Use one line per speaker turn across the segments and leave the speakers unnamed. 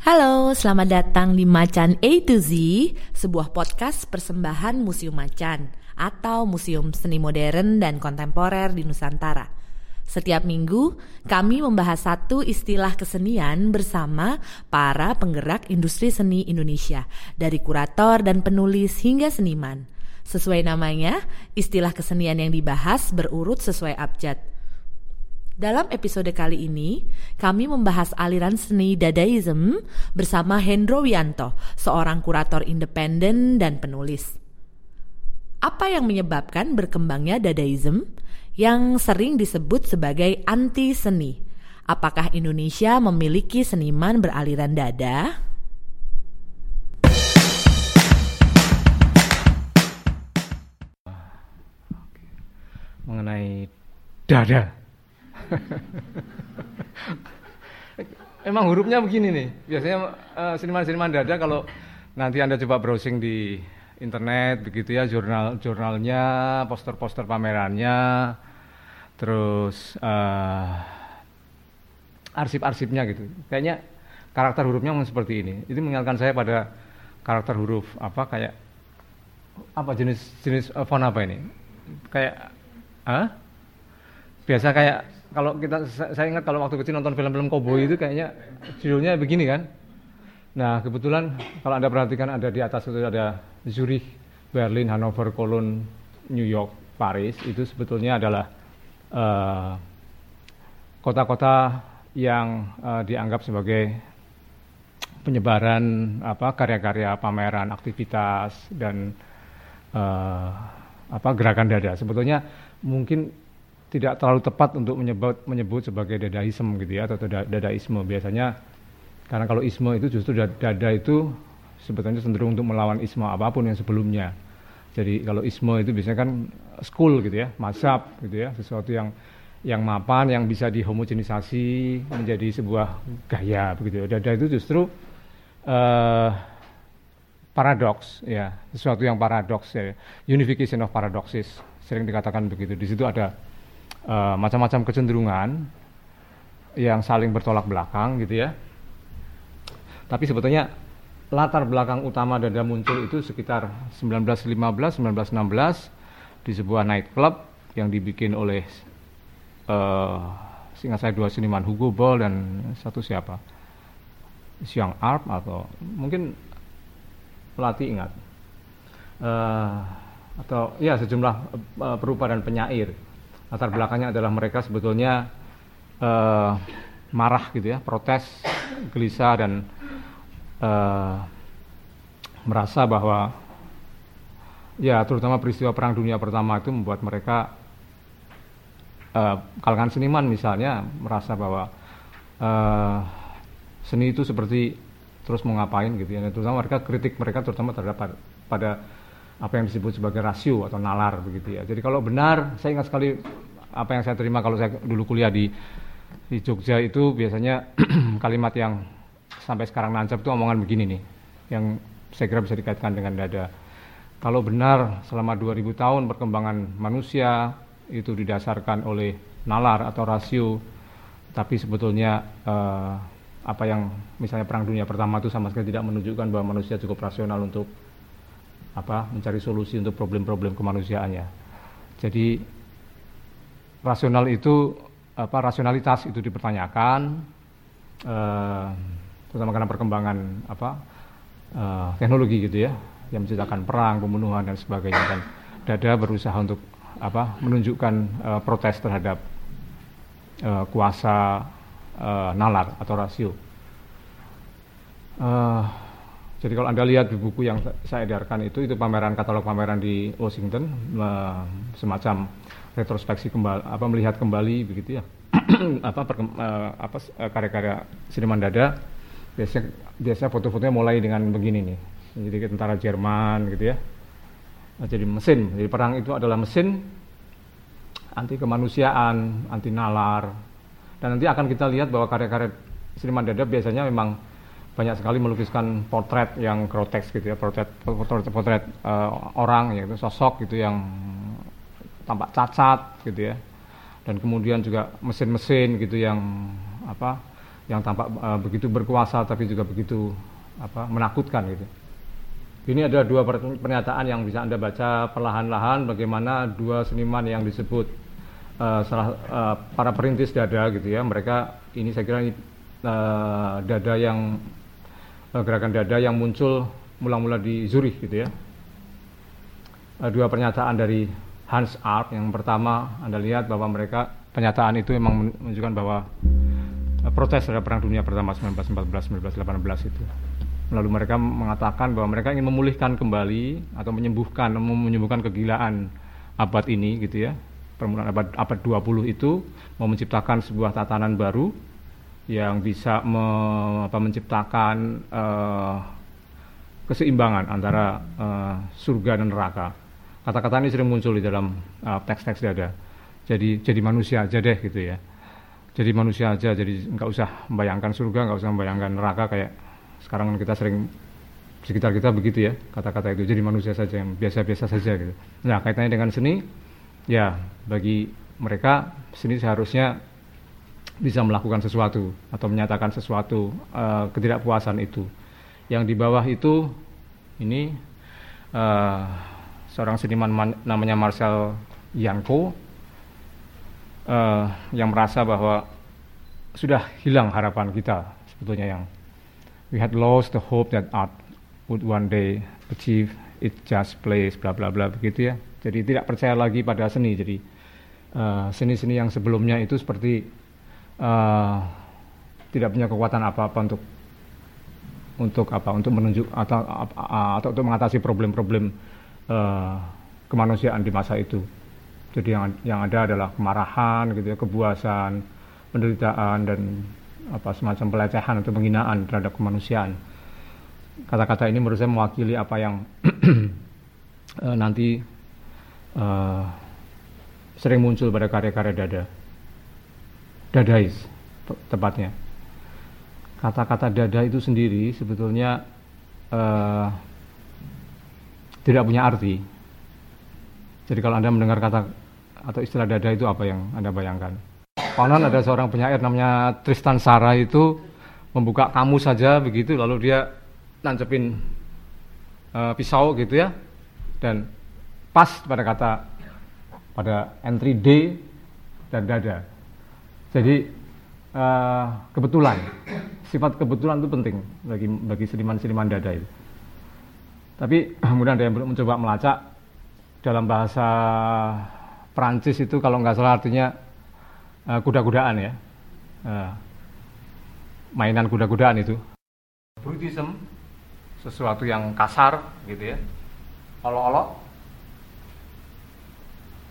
Halo, selamat datang di Macan A to Z, sebuah podcast persembahan Museum Macan atau Museum Seni Modern dan Kontemporer di Nusantara. Setiap minggu, kami membahas satu istilah kesenian bersama para penggerak industri seni Indonesia, dari kurator dan penulis hingga seniman. Sesuai namanya, istilah kesenian yang dibahas berurut sesuai abjad. Dalam episode kali ini, kami membahas aliran seni Dadaism bersama Hendro Wianto, seorang kurator independen dan penulis. Apa yang menyebabkan berkembangnya Dadaism? yang sering disebut sebagai anti seni. Apakah Indonesia memiliki seniman beraliran dada?
Mengenai dada. Emang hurufnya begini nih. Biasanya uh, seniman-seniman dada kalau nanti Anda coba browsing di internet begitu ya jurnal jurnalnya, poster-poster pamerannya, terus uh, arsip-arsipnya gitu. Kayaknya karakter hurufnya memang seperti ini. Itu mengingatkan saya pada karakter huruf apa kayak apa jenis jenis uh, font apa ini? Kayak ah? Biasa kayak kalau kita saya ingat kalau waktu kecil nonton film-film koboi itu kayaknya judulnya begini kan. Nah, kebetulan kalau Anda perhatikan ada di atas itu ada Zurich, Berlin, Hanover, Cologne, New York, Paris itu sebetulnya adalah Eh, kota-kota uh, yang uh, dianggap sebagai penyebaran apa karya-karya pameran aktivitas dan uh, apa gerakan dada sebetulnya mungkin tidak terlalu tepat untuk menyebut menyebut sebagai dadaisme gitu ya atau dadaisme biasanya karena kalau isme itu justru dada itu sebetulnya cenderung untuk melawan isme apa pun yang sebelumnya jadi kalau isme itu biasanya kan school gitu ya, mazhab gitu ya, sesuatu yang yang mapan, yang bisa dihomogenisasi menjadi sebuah gaya begitu. Ya. Dada itu justru uh, paradoks ya, sesuatu yang paradoks ya, unification of paradoxes sering dikatakan begitu. Di situ ada uh, macam-macam kecenderungan yang saling bertolak belakang gitu ya. Tapi sebetulnya latar belakang utama Dada muncul itu sekitar 1915-1916 di sebuah night club yang dibikin oleh uh, saya dua seniman Hugo Ball dan satu siapa? Siang Arp atau mungkin pelatih ingat. Uh, atau ya sejumlah uh, perupa dan penyair latar belakangnya adalah mereka sebetulnya uh, marah gitu ya protes gelisah dan uh, merasa bahwa ya terutama peristiwa perang dunia pertama itu membuat mereka uh, kalangan seniman misalnya merasa bahwa uh, seni itu seperti terus mau ngapain gitu ya. Terutama mereka kritik mereka terutama terhadap pada apa yang disebut sebagai rasio atau nalar begitu ya jadi kalau benar saya ingat sekali apa yang saya terima kalau saya dulu kuliah di di Jogja itu biasanya kalimat yang sampai sekarang nancap itu omongan begini nih yang saya kira bisa dikaitkan dengan dada. Kalau benar selama 2000 tahun perkembangan manusia itu didasarkan oleh nalar atau rasio, tapi sebetulnya eh, apa yang misalnya perang dunia pertama itu sama sekali tidak menunjukkan bahwa manusia cukup rasional untuk apa mencari solusi untuk problem-problem kemanusiaannya. Jadi rasional itu apa rasionalitas itu dipertanyakan. Eh, terutama karena perkembangan apa uh, teknologi gitu ya yang menciptakan perang, pembunuhan dan sebagainya dan Dada berusaha untuk apa menunjukkan uh, protes terhadap uh, kuasa uh, nalar atau rasio. Uh, jadi kalau anda lihat di buku yang saya edarkan itu itu pameran katalog pameran di Washington semacam retrospeksi kembali apa melihat kembali begitu ya. Apa uh, apa karya-karya seniman dada. Biasanya biasanya foto-fotonya mulai dengan begini nih. Jadi tentara Jerman gitu ya. Nah, jadi mesin. Jadi perang itu adalah mesin anti kemanusiaan anti nalar. Dan nanti akan kita lihat bahwa karya-karya seniman dada biasanya memang banyak sekali melukiskan potret yang groteks gitu ya potret potret, potret uh, orang yaitu sosok gitu yang tampak cacat gitu ya dan kemudian juga mesin-mesin gitu yang apa yang tampak uh, begitu berkuasa tapi juga begitu apa menakutkan gitu. Ini ada dua pernyataan yang bisa anda baca perlahan-lahan bagaimana dua seniman yang disebut uh, salah uh, para perintis dada gitu ya. Mereka ini saya kira uh, dada yang gerakan dada yang muncul mula-mula di Zurich gitu ya. Uh, dua pernyataan dari Hans Arp yang pertama Anda lihat bahwa mereka pernyataan itu memang menunjukkan bahwa uh, protes terhadap perang dunia pertama 1914 1918 itu. Lalu mereka mengatakan bahwa mereka ingin memulihkan kembali atau menyembuhkan menyembuhkan kegilaan abad ini gitu ya. Permulaan abad abad 20 itu mau menciptakan sebuah tatanan baru yang bisa me, apa, menciptakan uh, keseimbangan antara uh, surga dan neraka. Kata-kata ini sering muncul di dalam uh, teks-teks dada. Jadi jadi manusia aja deh gitu ya. Jadi manusia aja, jadi nggak usah membayangkan surga, nggak usah membayangkan neraka kayak sekarang kita sering sekitar kita begitu ya kata-kata itu jadi manusia saja yang biasa-biasa saja gitu. Nah kaitannya dengan seni ya bagi mereka seni seharusnya bisa melakukan sesuatu atau menyatakan sesuatu uh, ketidakpuasan itu. Yang di bawah itu ini uh, seorang seniman namanya Marcel Yanko uh, yang merasa bahwa sudah hilang harapan kita sebetulnya yang we had lost the hope that art would one day achieve its just place, bla bla bla begitu ya. Jadi tidak percaya lagi pada seni. Jadi seni-seni uh, yang sebelumnya itu seperti uh, tidak punya kekuatan apa-apa untuk untuk apa untuk menunjuk atau atau untuk mengatasi problem-problem uh, kemanusiaan di masa itu. Jadi yang yang ada adalah kemarahan gitu ya, kebuasan, penderitaan dan apa semacam pelecehan atau penghinaan terhadap kemanusiaan. Kata-kata ini menurut saya mewakili apa yang uh, nanti uh, sering muncul pada karya-karya dada. Dadais tepatnya. Kata-kata dada itu sendiri sebetulnya uh, tidak punya arti. Jadi kalau Anda mendengar kata atau istilah dada itu apa yang Anda bayangkan? Konon ada seorang penyair namanya Tristan Sara itu membuka kamu saja begitu lalu dia nancepin uh, pisau gitu ya dan pas pada kata pada entry D dan dada. Jadi uh, kebetulan sifat kebetulan itu penting bagi bagi seniman-seniman dada itu. Tapi kemudian ada yang mencoba melacak dalam bahasa Prancis itu kalau nggak salah artinya uh, kuda-kudaan ya. Uh, mainan kuda-kudaan itu. Brutism, sesuatu yang kasar gitu ya. Olok-olok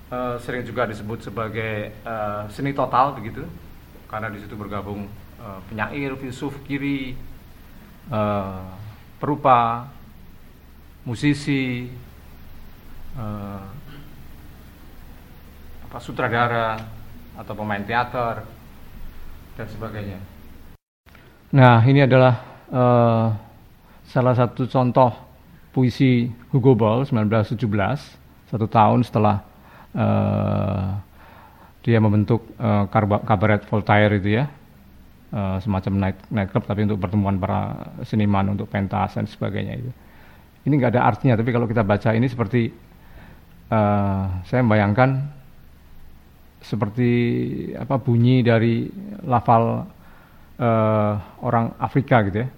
uh, sering juga disebut sebagai uh, seni total begitu, karena di situ bergabung uh, penyair, filsuf kiri, uh, perupa, musisi, uh, apa sutradara, atau pemain teater dan sebagainya. Nah, ini adalah uh, salah satu contoh puisi Hugo Ball 1917, satu tahun setelah uh, dia membentuk uh, kabaret Voltaire itu ya, uh, semacam night, night club tapi untuk pertemuan para seniman untuk pentas dan sebagainya itu. Ini nggak ada artinya, tapi kalau kita baca ini seperti uh, saya membayangkan seperti apa bunyi dari lafal uh, orang Afrika gitu ya.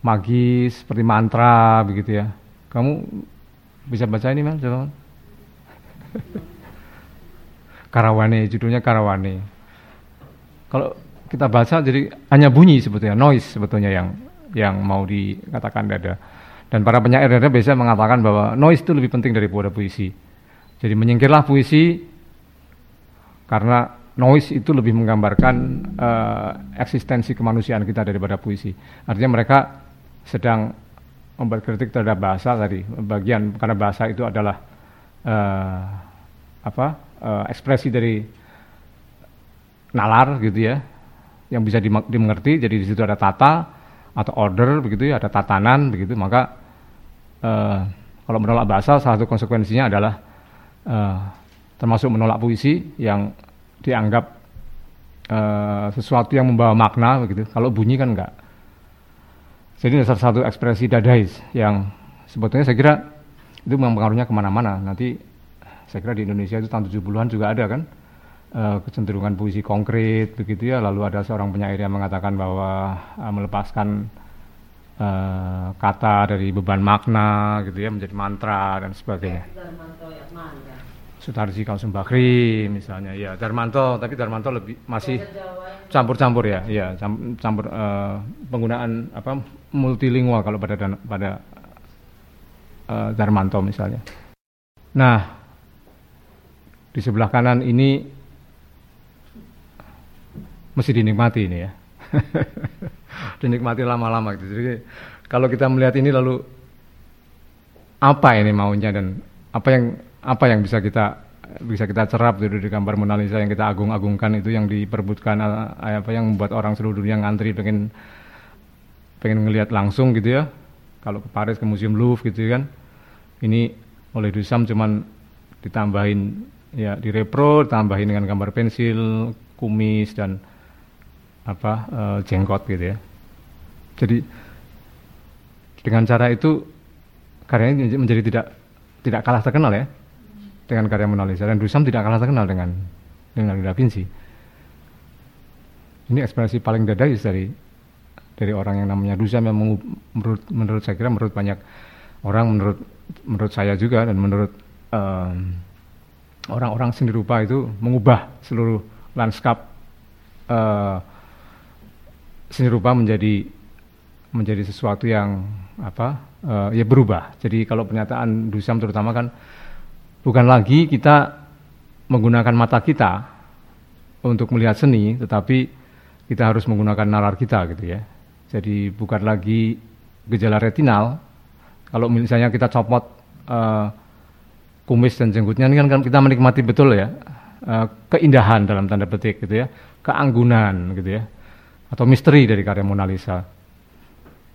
Magis seperti mantra begitu ya. Kamu bisa baca ini mas Karawane judulnya Karawane. Kalau kita baca jadi hanya bunyi sebetulnya noise sebetulnya yang yang mau dikatakan dada. Dan para penyair dada biasa mengatakan bahwa noise itu lebih penting daripada puisi. Jadi menyingkirlah puisi karena noise itu lebih menggambarkan uh, eksistensi kemanusiaan kita daripada puisi. Artinya mereka sedang membuat kritik terhadap bahasa tadi, bagian karena bahasa itu adalah uh, apa uh, ekspresi dari nalar gitu ya, yang bisa dimengerti. Jadi di situ ada tata atau order begitu ya, ada tatanan begitu. Maka uh, kalau menolak bahasa, salah satu konsekuensinya adalah uh, termasuk menolak puisi yang dianggap uh, sesuatu yang membawa makna begitu. Kalau bunyi kan enggak. Jadi salah satu ekspresi dadais yang sebetulnya saya kira itu memang pengaruhnya ke mana-mana. Nanti saya kira di Indonesia itu tahun 70-an juga ada kan uh, kecenderungan puisi konkret begitu ya. Lalu ada seorang penyair yang mengatakan bahwa uh, melepaskan uh, kata dari beban makna gitu ya menjadi mantra dan sebagainya. Sutarji Kausum Bakri misalnya ya Darmanto tapi Darmanto lebih masih campur-campur ya ya campur uh, penggunaan apa multilingual kalau pada pada Darmanto misalnya. Nah di sebelah kanan ini mesti dinikmati ini ya dinikmati lama-lama gitu. Jadi kalau kita melihat ini lalu apa ini maunya dan apa yang apa yang bisa kita bisa kita cerap gitu di gambar Mona Lisa yang kita agung-agungkan itu yang diperbutkan eh, apa yang membuat orang seluruh dunia ngantri pengen pengen ngelihat langsung gitu ya kalau ke Paris ke Museum Louvre gitu kan ini oleh Dusam cuman ditambahin ya di repro ditambahin dengan gambar pensil kumis dan apa uh, jenggot gitu ya jadi dengan cara itu karyanya menjadi tidak tidak kalah terkenal ya dengan karya Mona Lisa dan Duchamp tidak kalah terkenal dengan dengan Da Vinci. Ini ekspresi paling dadais dari dari orang yang namanya Duchamp yang menurut menurut saya kira menurut banyak orang menurut menurut saya juga dan menurut um, orang-orang seni rupa itu mengubah seluruh lanskap uh, seni rupa menjadi menjadi sesuatu yang apa uh, ya berubah. Jadi kalau pernyataan Duchamp terutama kan bukan lagi kita menggunakan mata kita untuk melihat seni, tetapi kita harus menggunakan nalar kita gitu ya. Jadi bukan lagi gejala retinal. Kalau misalnya kita copot uh, kumis dan jenggotnya ini kan kita menikmati betul ya uh, keindahan dalam tanda petik gitu ya, keanggunan gitu ya, atau misteri dari karya Mona Lisa.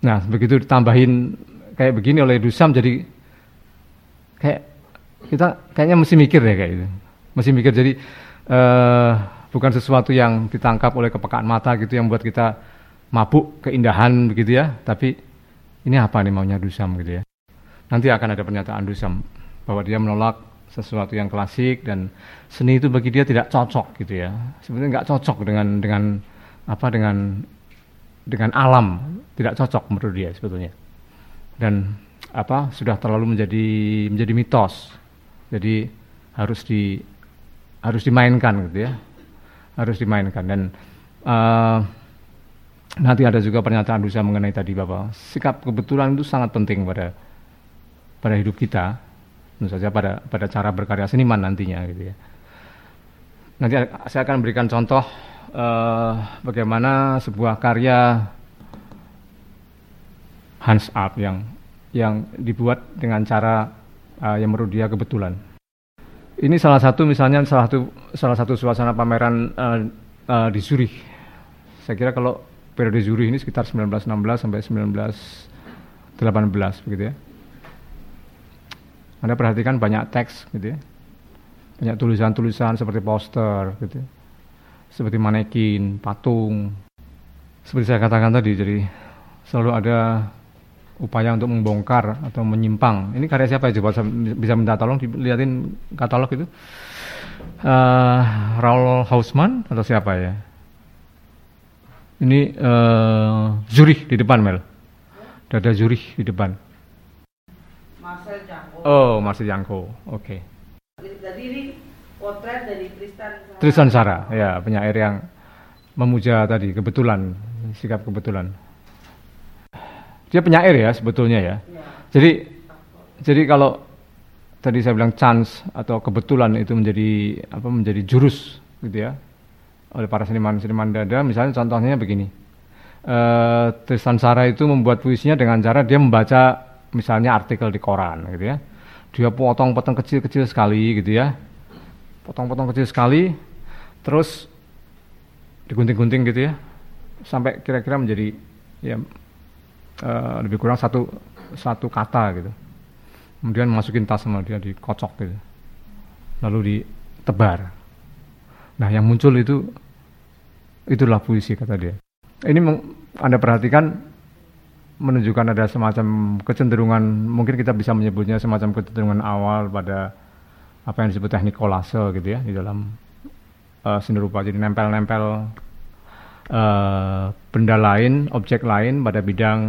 Nah begitu ditambahin kayak begini oleh Dusam jadi kayak kita kayaknya mesti mikir ya kayak gitu. Mesti mikir jadi uh, bukan sesuatu yang ditangkap oleh kepekaan mata gitu yang buat kita mabuk keindahan begitu ya, tapi ini apa nih maunya Dusam gitu ya. Nanti akan ada pernyataan Dusam bahwa dia menolak sesuatu yang klasik dan seni itu bagi dia tidak cocok gitu ya. Sebenarnya nggak cocok dengan dengan apa dengan dengan alam, tidak cocok menurut dia sebetulnya. Dan apa sudah terlalu menjadi menjadi mitos jadi harus di harus dimainkan gitu ya. Harus dimainkan dan uh, nanti ada juga pernyataan Dusa mengenai tadi Bapak. Sikap kebetulan itu sangat penting pada pada hidup kita. Tentu saja pada pada cara berkarya seniman nantinya gitu ya. Nanti saya akan berikan contoh uh, bagaimana sebuah karya Hans Up yang yang dibuat dengan cara uh, yang menurut dia kebetulan. Ini salah satu misalnya salah satu salah satu suasana pameran uh, uh, di Zurich. Saya kira kalau periode Zurich ini sekitar 1916 sampai 1918 begitu ya. Anda perhatikan banyak teks gitu ya. Banyak tulisan-tulisan seperti poster gitu. Ya. Seperti manekin, patung. Seperti saya katakan tadi jadi selalu ada upaya untuk membongkar atau menyimpang. Ini karya siapa ya coba bisa minta tolong dilihatin katalog itu. Uh, Raul Hausmann atau siapa ya? Ini uh, Zurich di depan Mel. Dada Zurich di depan. Marcel Janko. Oh, Marcel Janko. Oke. Okay.
Jadi ini potret dari Tristan Sara.
Tristan Sara, ya penyair yang memuja tadi kebetulan, sikap kebetulan dia penyair ya sebetulnya ya. ya. Jadi jadi kalau tadi saya bilang chance atau kebetulan itu menjadi apa menjadi jurus gitu ya oleh para seniman-seniman dada. Misalnya contohnya begini. Uh, Tristan Sara itu membuat puisinya dengan cara dia membaca misalnya artikel di koran gitu ya. Dia potong-potong kecil-kecil sekali gitu ya. Potong-potong kecil sekali terus digunting-gunting gitu ya. Sampai kira-kira menjadi ya uh, lebih kurang satu satu kata gitu. Kemudian masukin tas sama dia dikocok gitu. Lalu ditebar. Nah yang muncul itu itulah puisi kata dia. Ini Anda perhatikan menunjukkan ada semacam kecenderungan, mungkin kita bisa menyebutnya semacam kecenderungan awal pada apa yang disebut teknik kolase gitu ya di dalam uh, seni rupa. Jadi nempel-nempel uh, benda lain, objek lain pada bidang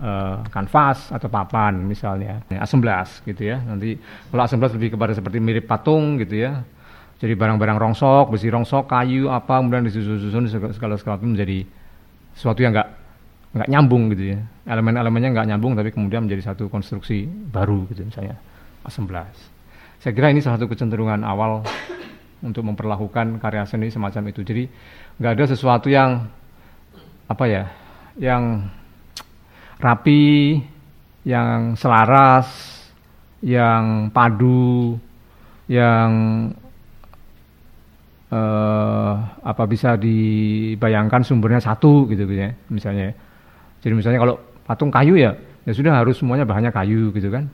uh, kanvas atau papan misalnya. A11 gitu ya. Nanti kalau A11 lebih kepada seperti mirip patung gitu ya jadi barang-barang rongsok, besi rongsok, kayu apa, kemudian disusun-susun segala segala itu menjadi sesuatu yang enggak nggak nyambung gitu ya. Elemen-elemennya nggak nyambung tapi kemudian menjadi satu konstruksi baru gitu misalnya A11. Saya kira ini salah satu kecenderungan awal untuk memperlakukan karya seni semacam itu. Jadi nggak ada sesuatu yang apa ya, yang rapi, yang selaras, yang padu, yang uh, apa bisa dibayangkan sumbernya satu gitu, gitu ya misalnya. Jadi misalnya kalau patung kayu ya ya sudah harus semuanya bahannya kayu gitu kan.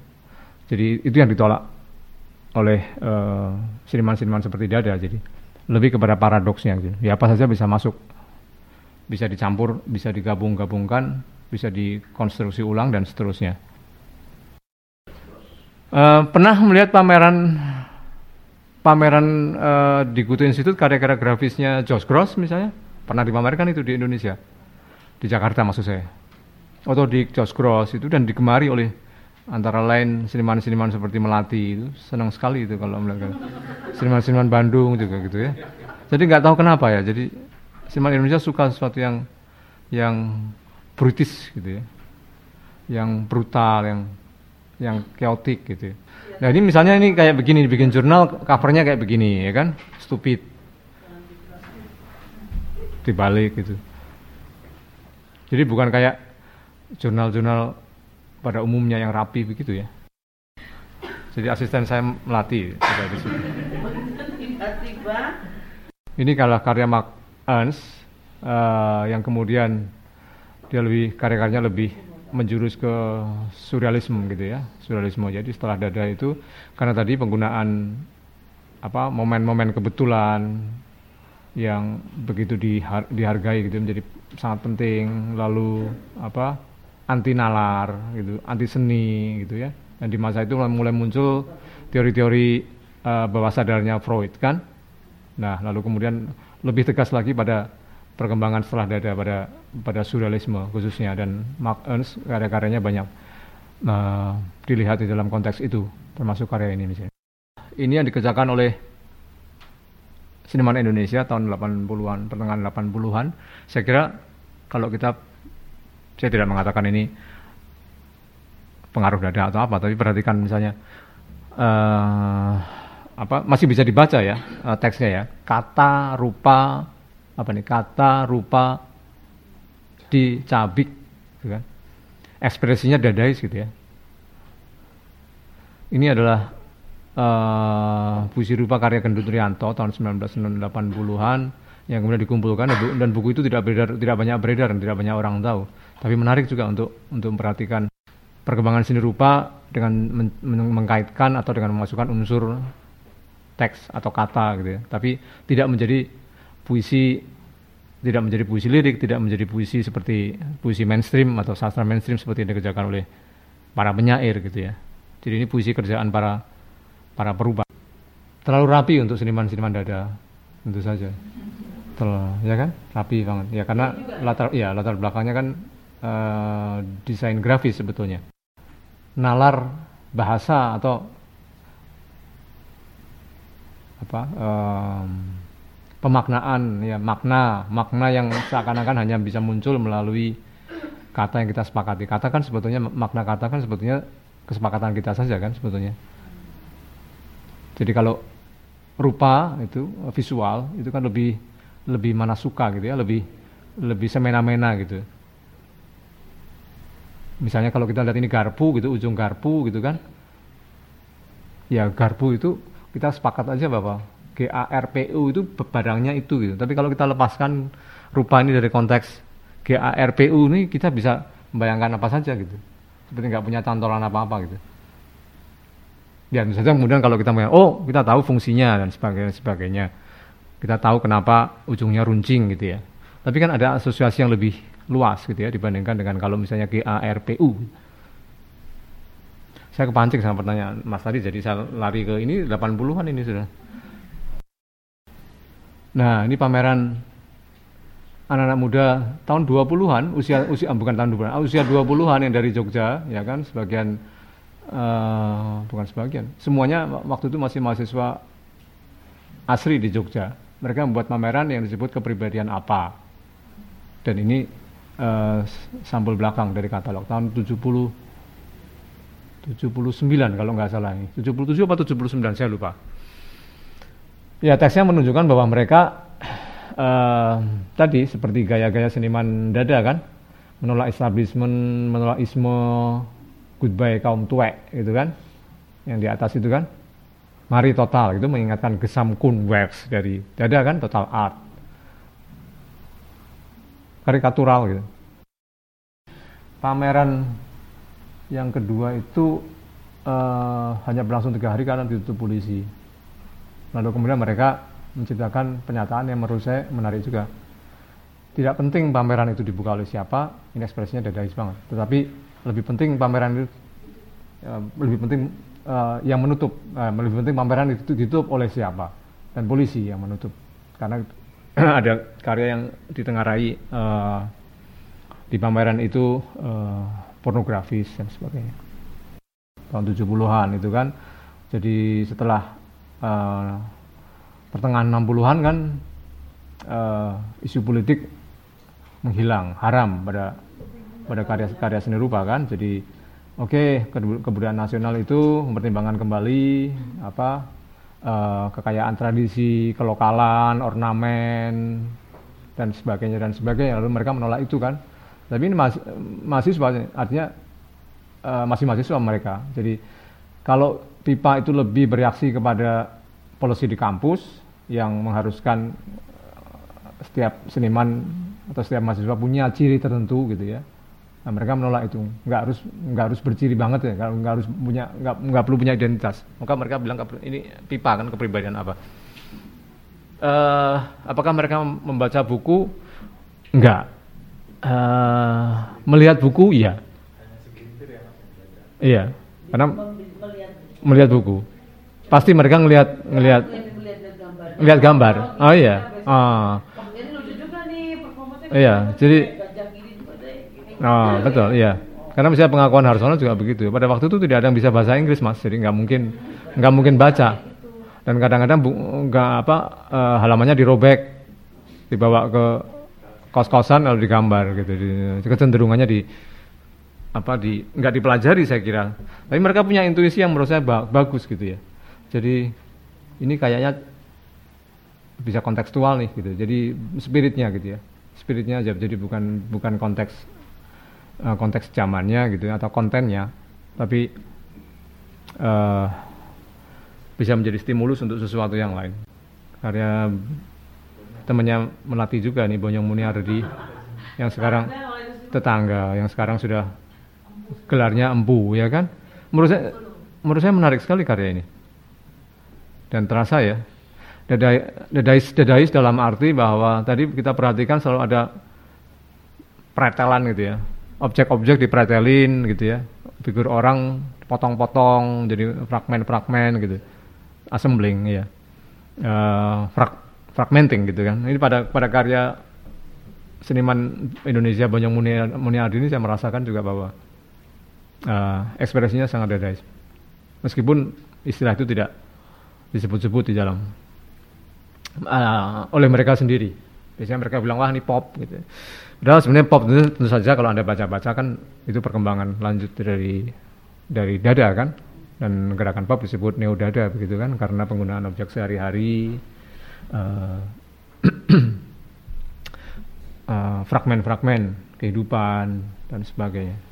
Jadi itu yang ditolak oleh uh, seniman-seniman seperti Dada. Jadi lebih kepada paradoksnya gitu. Ya apa saja bisa masuk. Bisa dicampur bisa digabung-gabungkan bisa dikonstruksi ulang dan seterusnya. Uh, pernah melihat pameran pameran uh, di Gutu Institute karya-karya grafisnya Josh Gross misalnya pernah dipamerkan itu di Indonesia. Di Jakarta maksud saya. Atau di Josh Gross itu dan digemari oleh antara lain seniman-seniman seperti Melati itu. Senang sekali itu kalau melihat seniman-seniman Bandung juga gitu ya. Jadi nggak tahu kenapa ya jadi seniman Indonesia suka sesuatu yang yang brutis gitu ya. Yang brutal yang yang chaotic gitu ya. Nah ini misalnya ini kayak begini, bikin jurnal covernya kayak begini ya kan, stupid. Dibalik gitu. Jadi bukan kayak jurnal-jurnal pada umumnya yang rapi begitu ya. Jadi asisten saya melatih di situ. Ini kalau karya Mark Ernst uh, yang kemudian dia lebih karya-karyanya lebih menjurus ke surrealisme gitu ya surrealisme. Jadi setelah dada itu karena tadi penggunaan apa momen-momen kebetulan yang begitu dihar dihargai gitu menjadi sangat penting. Lalu apa anti nalar gitu anti seni gitu ya. Dan di masa itu mulai muncul teori-teori uh, bawah sadarnya Freud kan? Nah lalu kemudian lebih tegas lagi pada perkembangan setelah dada pada pada surrealisme khususnya dan Mark Ernst karya-karyanya banyak uh, dilihat di dalam konteks itu termasuk karya ini misalnya. Ini yang dikerjakan oleh seniman Indonesia tahun 80-an, pertengahan 80-an. Saya kira kalau kita saya tidak mengatakan ini pengaruh dada atau apa, tapi perhatikan misalnya uh, apa masih bisa dibaca ya uh, teksnya ya kata rupa apa nih kata rupa dicabik gitu kan. Ekspresinya dadais gitu ya. Ini adalah uh, puisi rupa karya Gendut Rianto tahun 1980-an yang kemudian dikumpulkan. Dan buku itu tidak beredar tidak banyak beredar dan tidak banyak orang tahu. Tapi menarik juga untuk untuk memperhatikan perkembangan seni rupa dengan men, mengkaitkan atau dengan memasukkan unsur teks atau kata gitu ya. Tapi tidak menjadi puisi tidak menjadi puisi lirik, tidak menjadi puisi seperti puisi mainstream atau sastra mainstream seperti yang dikerjakan oleh para penyair gitu ya. Jadi ini puisi kerjaan para para perubah. Terlalu rapi untuk seniman-seniman dada, tentu saja. Terlalu, ya kan? Rapi banget. Ya karena latar ya latar belakangnya kan uh, desain grafis sebetulnya. Nalar bahasa atau apa um, pemaknaan ya makna makna yang seakan-akan hanya bisa muncul melalui kata yang kita sepakati. Kata kan sebetulnya makna kata kan sebetulnya kesepakatan kita saja kan sebetulnya. Jadi kalau rupa itu visual itu kan lebih lebih mana suka gitu ya lebih lebih semena-mena gitu. Misalnya kalau kita lihat ini garpu gitu ujung garpu gitu kan. Ya garpu itu kita sepakat aja bahwa GARPU itu barangnya itu gitu. Tapi kalau kita lepaskan rupa ini dari konteks GARPU ini kita bisa membayangkan apa saja gitu. Seperti nggak punya cantolan apa-apa gitu. Ya misalnya kemudian kalau kita mau oh kita tahu fungsinya dan sebagainya sebagainya. kita tahu kenapa ujungnya runcing gitu ya. Tapi kan ada asosiasi yang lebih luas gitu ya dibandingkan dengan kalau misalnya GARPU. Saya kepancing sama pertanyaan Mas tadi jadi saya lari ke ini 80-an ini sudah. Nah, ini pameran anak-anak muda tahun 20-an, usia usia bukan tahun 20-an, usia 20-an yang dari Jogja, ya kan, sebagian uh, bukan sebagian, semuanya waktu itu masih mahasiswa asli di Jogja. Mereka membuat pameran yang disebut kepribadian apa. Dan ini uh, sampul belakang dari katalog tahun 70 79 kalau nggak salah ini. 77 atau 79 saya lupa. Ya teksnya menunjukkan bahwa mereka uh, tadi seperti gaya-gaya seniman dada kan, menolak establishment, menolak isme, goodbye kaum tuek gitu kan, yang di atas itu kan. Mari total itu mengingatkan Gesam Works dari dada kan, total art. Karikatural gitu. Pameran yang kedua itu uh, hanya berlangsung tiga hari karena ditutup polisi Lalu kemudian mereka menciptakan pernyataan yang menurut saya menarik juga. Tidak penting pameran itu dibuka oleh siapa, ini ekspresinya dadais banget. Tetapi lebih penting pameran itu ya, lebih penting uh, yang menutup, uh, lebih penting pameran itu ditutup oleh siapa dan polisi yang menutup. Karena ada karya yang ditengarai uh, di pameran itu uh, pornografis dan sebagainya. Tahun 70-an itu kan. Jadi setelah uh, pertengahan 60-an kan uh, isu politik menghilang, haram pada pada karya-karya seni rupa kan. Jadi oke okay, kebudayaan nasional itu mempertimbangkan kembali apa uh, kekayaan tradisi, kelokalan, ornamen dan sebagainya dan sebagainya. Lalu mereka menolak itu kan. Tapi ini masih mahasiswa artinya uh, masih mahasiswa mereka. Jadi kalau pipa itu lebih bereaksi kepada polisi di kampus yang mengharuskan eh, setiap seniman atau setiap mahasiswa punya ciri tertentu gitu ya. Nah, mereka menolak itu, nggak harus nggak harus berciri banget ya, nggak, nggak harus punya nggak nggak perlu punya identitas. Maka mereka bilang ini pipa kan kepribadian apa? Uh, apakah mereka membaca buku? Enggak. Uh, melihat buku, iya. Iya, karena melihat buku. Pasti mereka ngelihat ngelihat ngelihat gambar. Oh iya. Ah. Iya, jadi Oh, betul, iya. Karena misalnya pengakuan Harsono juga begitu. Pada waktu itu tidak ada yang bisa bahasa Inggris, Mas. Jadi nggak mungkin nggak mungkin baca. Dan kadang-kadang nggak apa uh, halamannya dirobek, dibawa ke kos-kosan lalu digambar gitu. Kecenderungannya di apa di nggak dipelajari saya kira. Tapi mereka punya intuisi yang menurut saya ba bagus gitu ya. Jadi ini kayaknya bisa kontekstual nih gitu. Jadi spiritnya gitu ya. Spiritnya aja jadi bukan bukan konteks uh, konteks zamannya gitu ya, atau kontennya, tapi uh, bisa menjadi stimulus untuk sesuatu yang lain. Karya temannya melatih juga nih Bonyong Muniardi yang sekarang tetangga yang sekarang sudah gelarnya empu ya kan? Menurut saya menurut saya menarik sekali karya ini. Dan terasa ya. Dedais dedais dalam arti bahwa tadi kita perhatikan selalu ada pretelan gitu ya. Objek-objek dipretelin gitu ya. Figur orang potong-potong jadi fragmen-fragmen gitu. Assembling ya. Uh, frag fragmenting gitu kan. Ini pada pada karya seniman Indonesia Banyong Muniardi ini saya merasakan juga bahwa uh, ekspresinya sangat dedais meskipun istilah itu tidak disebut-sebut di dalam uh, oleh mereka sendiri. Biasanya mereka bilang wah ini pop gitu. Padahal sebenarnya pop itu tentu saja kalau anda baca-baca kan itu perkembangan lanjut dari dari dada kan dan gerakan pop disebut neo dada begitu kan karena penggunaan objek sehari-hari uh, uh, fragmen-fragmen kehidupan dan sebagainya.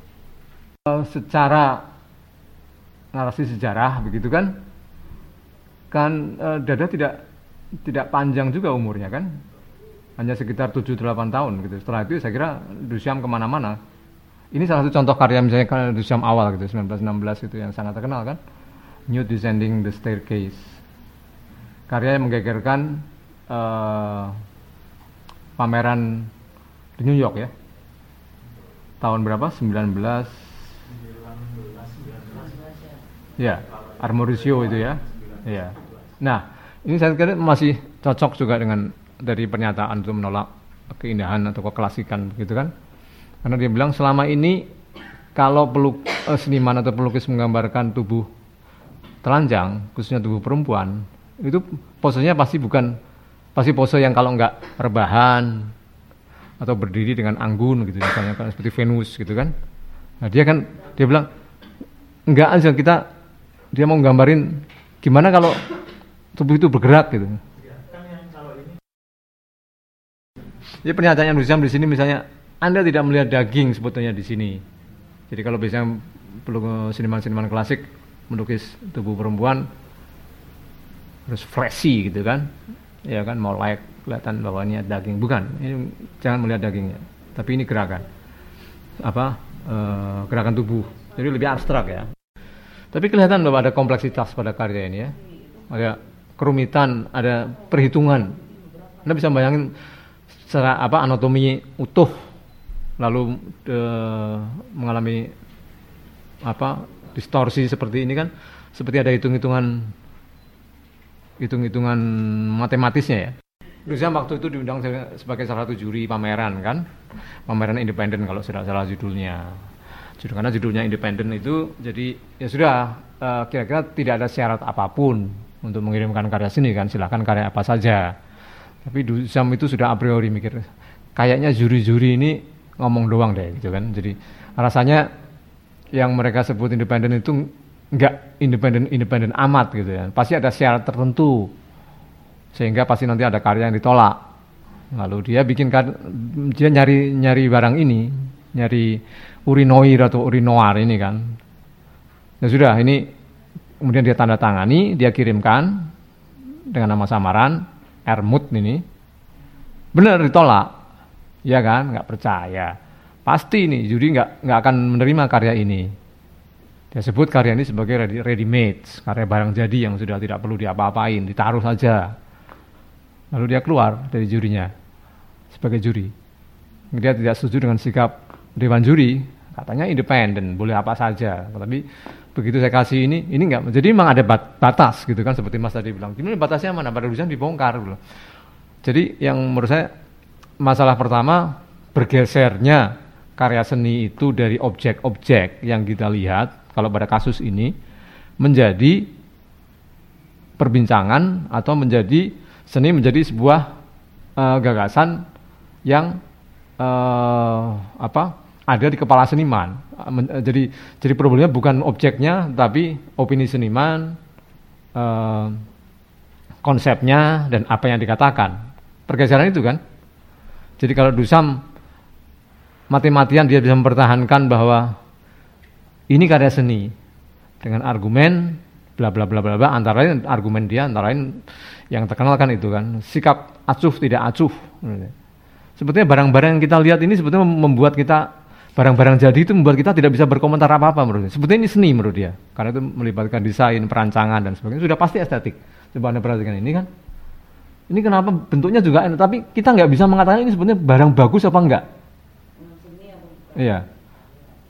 Uh, secara narasi sejarah begitu kan? Kan uh, dada tidak tidak panjang juga umurnya kan? Hanya sekitar 7-8 tahun gitu. Setelah itu saya kira Dusyam ke mana-mana. Ini salah satu contoh karya misalnya kan Dusyam awal gitu 1916 itu yang sangat terkenal kan? New Descending the Staircase. Karya yang menggegerkan eh, pameran di New York ya. Tahun berapa? 19 Ya, Armorisio itu ya. Iya. Nah, ini saya kira masih cocok juga dengan dari pernyataan untuk menolak keindahan atau keklasikan gitu kan. Karena dia bilang selama ini kalau peluk eh, seniman atau pelukis menggambarkan tubuh telanjang, khususnya tubuh perempuan, itu posenya pasti bukan pasti pose yang kalau enggak rebahan atau berdiri dengan anggun gitu misalnya kan seperti Venus gitu kan. Nah, dia kan dia bilang enggak aja kita dia mau gambarin gimana kalau tubuh itu bergerak gitu. Jadi pernyataan Nuzam di sini misalnya Anda tidak melihat daging sebetulnya di sini. Jadi kalau biasanya peluk seniman-seniman klasik melukis tubuh perempuan harus flashy gitu kan. Ya kan mau like kelihatan ada daging. Bukan, ini jangan melihat dagingnya. Tapi ini gerakan. Apa? E, gerakan tubuh. Jadi lebih abstrak ya. Tapi kelihatan bahwa ada kompleksitas pada karya ini ya. Ada kerumitan, ada perhitungan. Anda bisa bayangin secara apa anatomi utuh lalu e, mengalami apa distorsi seperti ini kan seperti ada hitung-hitungan hitung-hitungan matematisnya ya. Rizam waktu itu diundang sebagai salah satu juri pameran kan, pameran independen kalau tidak salah judulnya. Judul karena judulnya independen itu jadi ya sudah uh, kira-kira tidak ada syarat apa pun untuk mengirimkan karya sini kan silahkan karya apa saja. Tapi Duzam itu sudah a priori mikir kayaknya juri-juri ini ngomong doang deh gitu kan. Jadi rasanya yang mereka sebut independen itu enggak independen independen amat gitu ya. Pasti ada syarat tertentu sehingga pasti nanti ada karya yang ditolak. Lalu dia bikin dia nyari nyari barang ini, nyari urinoir atau urinoir ini kan. Ya sudah, ini kemudian dia tanda tangani, dia kirimkan dengan nama samaran Ermut ini. Benar ditolak. Ya kan, nggak percaya. Pasti ini juri nggak nggak akan menerima karya ini. Dia sebut karya ini sebagai ready, ready made, karya barang jadi yang sudah tidak perlu diapa-apain, ditaruh saja. Lalu dia keluar dari jurinya sebagai juri. Dia tidak setuju dengan sikap dewan juri katanya independen boleh apa saja. Tapi begitu saya kasih ini ini enggak jadi memang ada batas gitu kan seperti Mas tadi bilang. Gimana batasnya mana? Pada urusan dibongkar gitu. jadi yang menurut saya masalah pertama bergesernya karya seni itu dari objek-objek yang kita lihat kalau pada kasus ini menjadi perbincangan atau menjadi seni menjadi sebuah uh, gagasan yang uh, apa ada di kepala seniman. Eh, jadi jadi problemnya bukan objeknya tapi opini seniman, uh, konsepnya dan apa yang dikatakan. Pergeseran itu kan. Jadi kalau Dusam mati-matian dia bisa mempertahankan bahwa ini karya seni dengan argumen bla bla bla bla bla antara lain argumen dia antara lain yang terkenal kan itu kan sikap acuh tidak acuh Sebetulnya barang-barang yang kita lihat ini sebetulnya membuat kita barang-barang jadi itu membuat kita tidak bisa berkomentar apa-apa menurut dia. Sebetulnya ini seni menurut dia. Karena itu melibatkan desain, perancangan dan sebagainya. Sudah pasti estetik. Coba Anda perhatikan ini kan. Ini kenapa bentuknya juga enak, tapi kita nggak bisa mengatakan ini sebetulnya barang bagus apa enggak. Iya.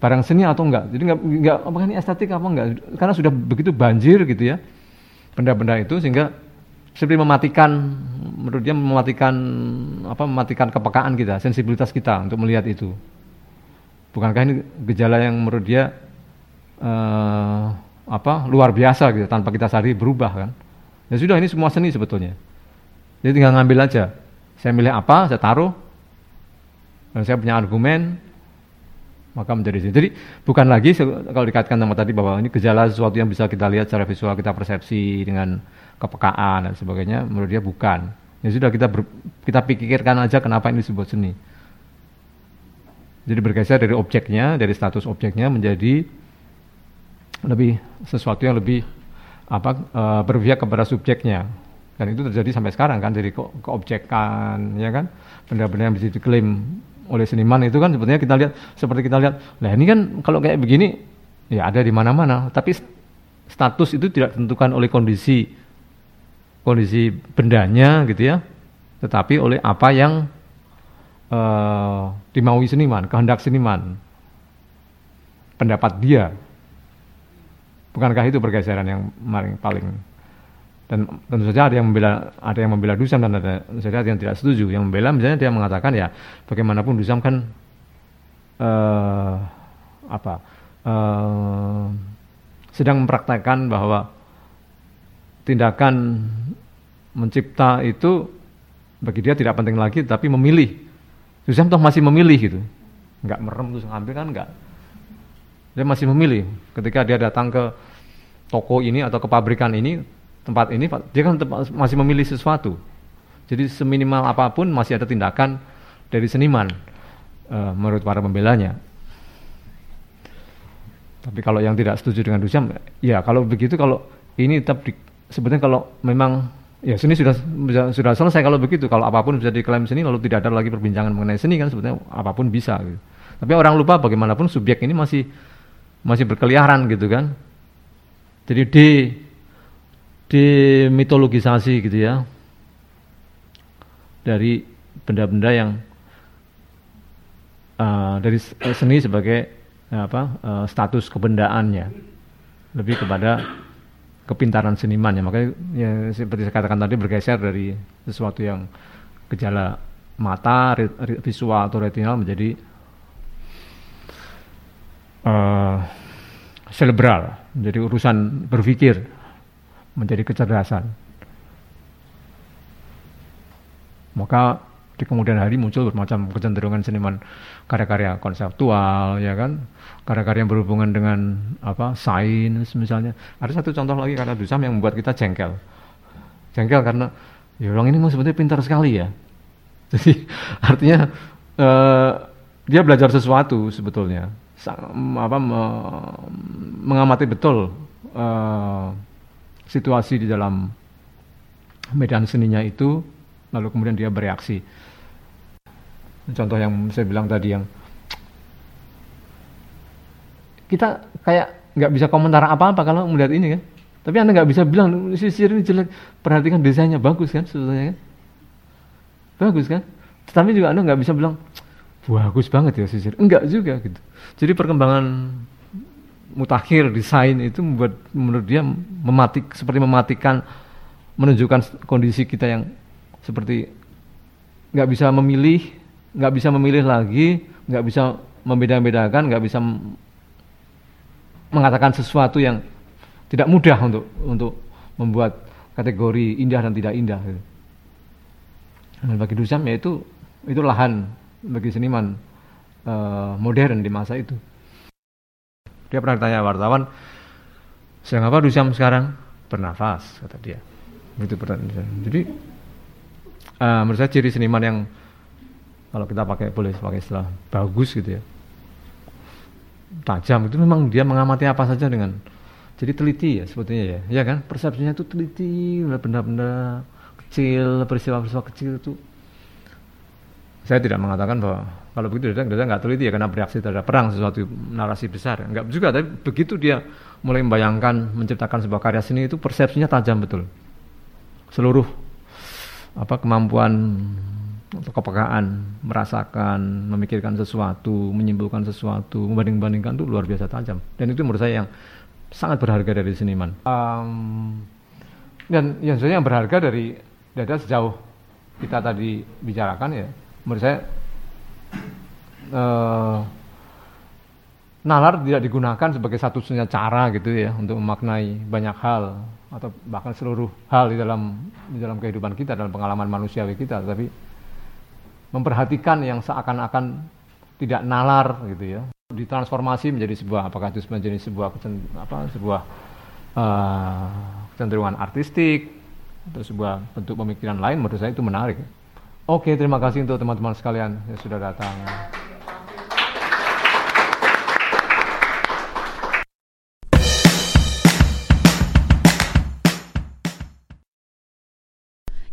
Barang seni atau enggak. Jadi enggak, enggak apakah ini estetik apa enggak. Karena sudah begitu banjir gitu ya. Benda-benda itu sehingga seperti mematikan menurut dia mematikan apa mematikan kepekaan kita, sensibilitas kita untuk melihat itu. Bukankah ini gejala yang menurut dia uh, apa luar biasa gitu tanpa kita sadari berubah kan? Ya sudah ini semua seni sebetulnya. Jadi tinggal ngambil aja. Saya milih apa, saya taruh. Dan saya punya argumen, maka menjadi seni. Jadi bukan lagi kalau dikaitkan sama tadi bahwa ini gejala sesuatu yang bisa kita lihat secara visual kita persepsi dengan kepekaan dan sebagainya menurut dia bukan ya sudah kita ber, kita pikirkan aja kenapa ini disebut seni jadi bergeser dari objeknya dari status objeknya menjadi lebih sesuatu yang lebih apa e, berpihak kepada subjeknya. Dan itu terjadi sampai sekarang kan dari ke, ya kan? Benda-benda yang bisa diklaim oleh seniman itu kan sebetulnya kita lihat seperti kita lihat lah ini kan kalau kayak begini ya ada di mana-mana. Tapi status itu tidak ditentukan oleh kondisi kondisi bendanya gitu ya tetapi oleh apa yang uh, dimaui seniman, kehendak seniman, pendapat dia. Bukankah itu pergeseran yang paling dan tentu saja ada yang membela ada yang membela Dusam dan ada saja yang tidak setuju. Yang membela misalnya dia mengatakan ya bagaimanapun Dusam kan uh, apa uh, sedang mempraktekkan bahwa tindakan mencipta itu bagi dia tidak penting lagi tapi memilih. Dusam toh masih memilih gitu. Enggak merem terus ngambil kan enggak. Dia masih memilih ketika dia datang ke toko ini atau ke pabrikan ini tempat ini dia kan masih memilih sesuatu. Jadi seminimal apa pun masih ada tindakan dari seniman uh, menurut para pembelanya. Tapi kalau yang tidak setuju dengan Dusam, ya kalau begitu kalau ini tetap di, sebetulnya kalau memang ya seni sudah sudah selesai kalau begitu kalau apa pun bisa diklaim seni lalu tidak ada lagi perbincangan mengenai seni kan sebetulnya apa pun bisa gitu. Tapi orang lupa bagaimanapun subjek ini masih masih berkeliaran gitu kan. Jadi D dimitologisasi gitu ya dari benda-benda yang uh, dari seni sebagai uh, apa uh, status kebendaannya lebih kepada kepintaran seniman ya makanya ya, seperti saya katakan tadi bergeser dari sesuatu yang gejala mata visual atau retinal menjadi uh, menjadi urusan berpikir menjadi kecerdasan. Maka di kemudian hari muncul bermacam kecenderungan seniman karya-karya konseptual ya kan? Karya-karya yang berhubungan dengan apa sains misalnya. Ada satu contoh lagi karya Dusam yang membuat kita jengkel. Jengkel karena ya orang ini mau sebetulnya pintar sekali ya. Jadi artinya uh, dia belajar sesuatu sebetulnya. Apa me, mengamati betul uh, situasi di dalam medan seninya itu, lalu kemudian dia bereaksi. Contoh yang saya bilang tadi yang kita kayak nggak bisa komentar apa-apa kalau melihat ini kan. Tapi anda nggak bisa bilang sisir ini jelek, perhatikan desainnya bagus kan sebetulnya kan. Bagus kan. Tetapi juga anda nggak bisa bilang bagus banget ya sisir. Enggak juga gitu. Jadi perkembangan mutakhir desain itu membuat menurut dia mematik seperti mematikan menunjukkan kondisi kita yang seperti nggak bisa memilih nggak bisa memilih lagi nggak bisa membeda-bedakan nggak bisa mengatakan sesuatu yang tidak mudah untuk untuk membuat kategori indah dan tidak indah dan bagi Dusam ya itu itu lahan bagi seniman uh, modern di masa itu dia pernah ditanya wartawan, sedang apa Dusam sekarang? Bernafas, kata dia. Itu pertanyaan. Jadi, uh, menurut saya ciri seniman yang kalau kita pakai boleh pakai istilah bagus gitu ya, tajam itu memang dia mengamati apa saja dengan jadi teliti ya sebetulnya ya, ya kan persepsinya itu teliti, benda-benda kecil, peristiwa-peristiwa kecil itu. Saya tidak mengatakan bahwa kalau begitu dia, nggak teliti ya karena bereaksi terhadap perang sesuatu narasi besar. Enggak juga, tapi begitu dia mulai membayangkan menciptakan sebuah karya seni itu persepsinya tajam betul. Seluruh apa kemampuan atau kepekaan merasakan, memikirkan sesuatu, menyimpulkan sesuatu, membanding-bandingkan itu luar biasa tajam. Dan itu menurut saya yang sangat berharga dari seniman. Um, dan yang sebenarnya yang berharga dari dada sejauh kita tadi bicarakan ya, menurut saya uh, nalar tidak digunakan sebagai satu-satunya cara gitu ya untuk memaknai banyak hal atau bahkan seluruh hal di dalam di dalam kehidupan kita dalam pengalaman manusiawi kita tapi memperhatikan yang seakan-akan tidak nalar gitu ya. Ditransformasi menjadi sebuah apakah itu menjadi sebuah apa sebuah uh, kecenderungan artistik atau sebuah bentuk pemikiran lain menurut saya itu menarik. Oke terima kasih untuk teman-teman sekalian yang sudah datang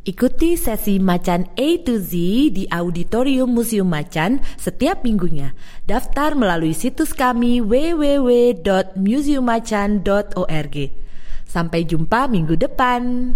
Ikuti sesi Macan A to Z di Auditorium Museum Macan setiap minggunya. Daftar melalui situs kami www.museummacan.org. Sampai jumpa minggu depan.